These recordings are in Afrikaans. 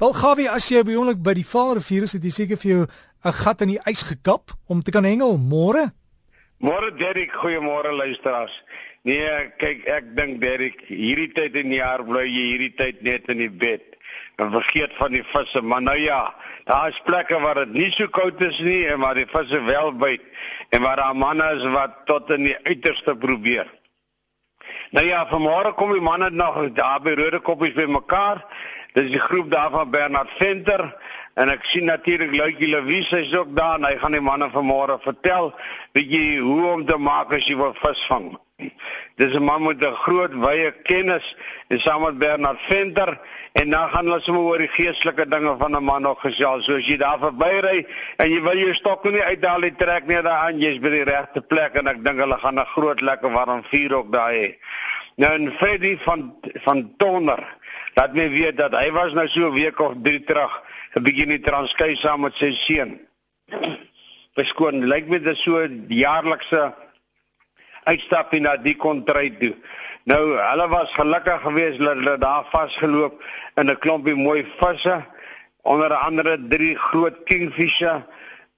Wel Gawie, as jy behoorlik by die Vaalrivier is, het jy seker vir jou 'n gat in die ys gekap om te kan hengel môre. Môre Derek, goeiemôre luisteraars. Nee, kyk, ek dink Derek, hierdie tyd in die jaar bly jy hierdie tyd net in die bed en vergeet van die visse. Maar nou ja, daar is plekke waar dit nie so koud is nie en waar die visse wel byt en waar daar manne is wat tot in die uiterste probeer. Nou ja, vanmôre kom die manne nog daar by Rode Koppies bymekaar Dis die groep daar van Bernard Venter en ek sien natuurlik Luitjie Louise is ook daar en hy gaan die manne vanmôre vertel bietjie hoe om te maak as jy wil visvang. Dis 'n man met 'n groot wye kennis en saam met Bernard Venter en dan gaan hulle sommer oor die geestelike dinge van 'n man nog gesels. So as jy daar verbyry en jy wil jou stok nie uithaal nie, trek net daar aan, jy's by die regte plek en ek dink hulle gaan 'n groot lekker warm vuur ook daar hê. Nou en Freddy van van Tonner laat my weet dat hy was nou so 'n week of 3 terug 'n bietjie in die Transkei saam met sy seun. Beskoon, lyk my dit so jaarlikse uitstapie na die kontry toe. Nou, hulle was gelukkig geweest dat hulle daar vasgeloop in 'n klompie mooi visse, onder andere drie groot kingfisher,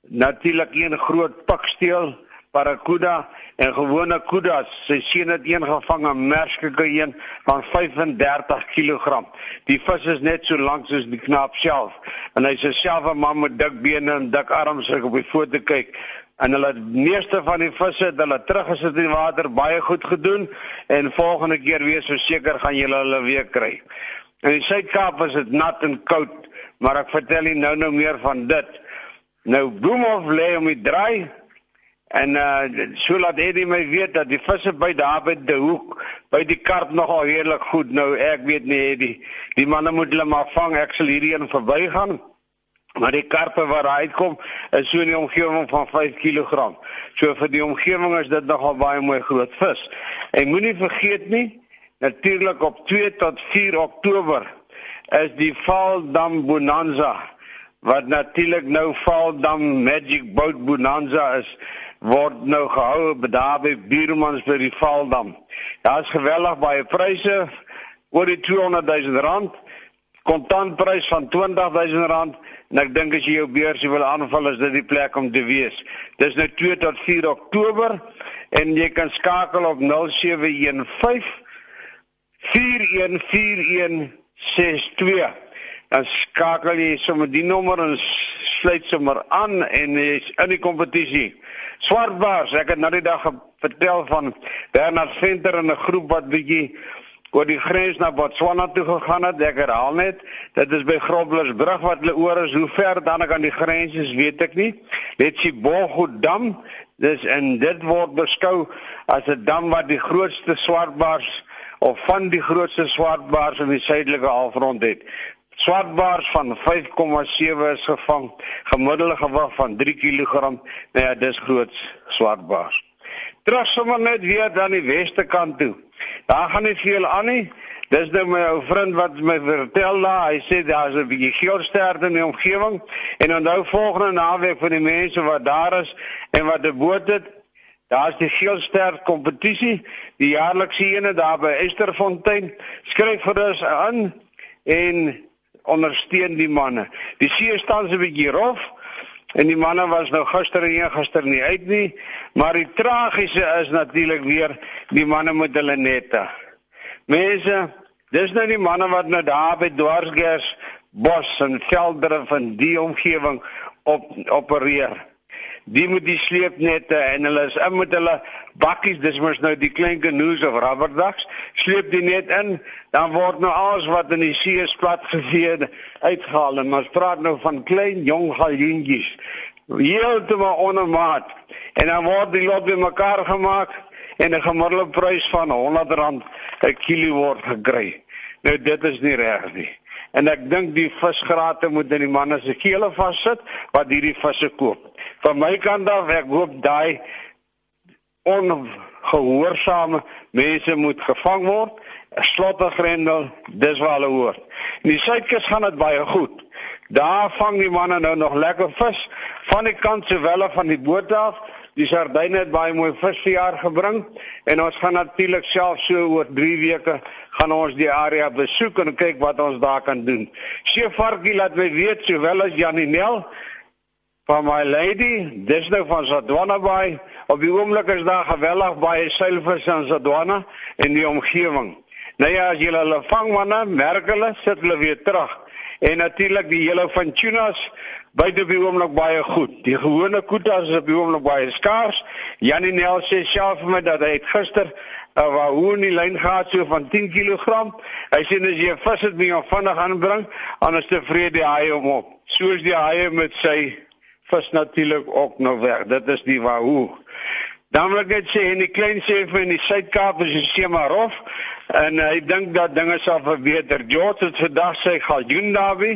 natuurlik een groot piksteel barracuda en gewone kudas. Sy sien dit een gevang 'n merskeke een van 35 kg. Die vis is net so lank soos die knaap self en hy's self 'n man met dik bene en dik arms as ek op die foto kyk. En hulle meeste van die visse het hulle teruggesit in die water baie goed gedoen en volgende keer weer so seker gaan julle hulle weer kry. In die Suid-Kaap is dit nat en koud, maar ek vertel nie nou nou meer van dit. Nou Bloemhof lê om die draai En uh so laat Eddie my weet dat die visse by daar by die hoek by die karp nogal redelik goed nou ek weet nie Eddie die manne moet hulle maar vang ek sal hierdie een verbygaan maar die karpe wat uitkom is so in die omgewing van 5 kg. So vir die omgewing is dit nogal baie mooi groot vis. En moenie vergeet nie natuurlik op 2 tot 4 Oktober is die Vaaldam Bonanza wat natuurlik nou Vaaldam Magic Boat Bonanza is word nou gehou by by Buurmans by die Valdam. Daar's geweldig baie pryse oor die 200 000 rand, kontantprys van 20 000 rand en ek dink as jy jou beursie wil aanval is dit die plek om te wees. Dis nou 2 tot 4 Oktober en jy kan skakel op 0715 414162 dan skakel jy sommer die nommer en sluit sommer aan en jy's in die kompetisie. Swartbaars, ek het nou die dag vertel van Bernard Venter en 'n groep wat bietjie oor die grens na Botswana toe gegaan het. Ek herhaal net, dit is by Groblersbrug wat hulle oor is. Hoe ver dan aan die grens is, weet ek nie. Letsie Bongo Dam, dis en dit word beskou as 'n dam wat die grootste swartbaars of van die grootste swartbaars in die suidelike halfrond het. Swartbaars van 5,7 is gevang, gemiddelde gewig van 3 kg. Nou ja, dis groot swartbaars. Terug sommer net weer dan die weste kant toe. Daar gaan nie veel aan nie. Dis nou my ou vriend wat my vertel daar, hy sê daar's 'n bietjie geelsterde in die omgewing en onthou volgende naweek vir die mense wat daar is en wat 'n boot het, daar's die geelsterd kompetisie, die jaarlikse ene daar by Esterfontein. Skryf vir ons aan en ondersteun die manne. Die see staan so 'n bietjie rof en die manne was nou gister en gister nie uit nie, maar die tragiese is natuurlik weer die manne met hulle nette. Mense, dis nou die manne wat nou daar by Dwarsgers bos en veldere van die omgewing op opereer die moet die sleepnette en hulle is in met hulle bakkies dis mos nou die klein canoes of rubberducks sleep die net in dan word nou alles wat in die see is plat gevee uitgehaal. En ons praat nou van klein jong galjientjies heeltemal onnormaal en dan word die lot bymekaar gemaak en 'n gemiddelde prys van R100 per kilo word gekry. Nou dit is nie reg nie en ek dink die visgrate moet in die manne se kele vassit wat hierdie visse koop. Van my kant af ek hoop daai ongehoorsame mense moet gevang word. 'n Slottergrendel, dis waar hulle hoort. In die suidkus gaan dit baie goed. Daar vang die manne nou nog lekker vis van die kant sowel van die boot af. Die sardyne het baie mooi vis jaar gebring en ons gaan natuurlik self so oor 3 weke gaan ons die area besoek en kyk wat ons daar kan doen. Shefartjie laat my weet sowel as Janinel van my lady, dis nou van Sadwana Bay. Op die oomblik is daar geweldig baie seilvisse in Sadwana en die omgewing. Nou ja, as julle hulle vang manne, merk hulle sit hulle weer terug. En natuurlik die hele van tunas buite op die oomblik baie goed. Die gewone koetas is op die oomblik baie skaars. Janie Nel sê self vir my dat hy het gister 'n uh, wahoe in die lyn gehad so van 10 kg. Hy sê as jy vis het, moet jy hom vinnig aanbring, anders tevrede die haai hom op. Soos die haai met sy vis natuurlik ook nou weg. Dit is die wahoe. Dan wil ek net sê en die klein sê vir in die Suid-Kaap is die see maar rof en hy dink dat dinge sal verbeter. George het vandag sy galjoen daarby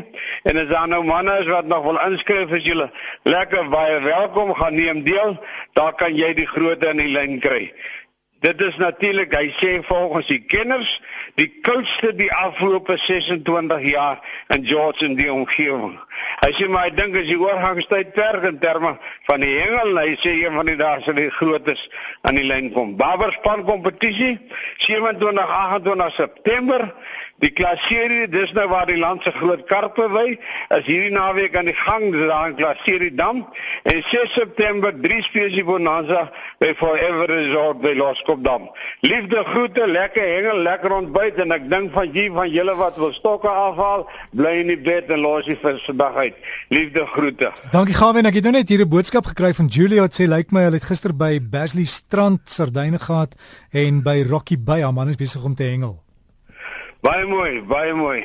en as daar nou manne is wat nog wil inskryf as julle lekker baie welkom gaan neem deel, daar kan jy die grootte in die lyn kry. Dit is natuurlik, hy sê volgens die kenners, die koudste die afgelope 26 jaar in George en die omgewing. Hy sê maar ek dink as die oorgangstyd perk in terme van die hengel, hy sê een van die dae sal die grootes aan die lyn kom. Baberspan kompetisie 27 28 September. Die klasserie, dis nou waar die land se groot karpe wy, is hierdie naweek aan die gang daar in Klasserie Dam en 6 September drie spesie bonanza by Forever Resort by Loskopdam. Liefde groete, lekker hengel, lekker ontbyt en ek dink van jy van julle wat wil stokke afhaal, bly in die bed en los die vis vandag uit. Liefde groete. Dankie Gawin, ek het nou net hier 'n boodskap gekry van Julia wat sê lyk my hulle het gister by Basley Strand sardyne gehad en by Rocky Bay, haar man is besig om te hengel. Baie mooi, baie mooi.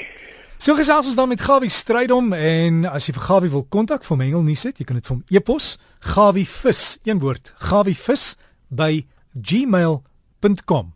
So gesels ons dan met Gawie Strydom en as jy vir Gawie wil kontak vir Mengel nuus het, jy kan dit vir hom e-pos Gawie vis, een woord, Gawie vis by gmail.com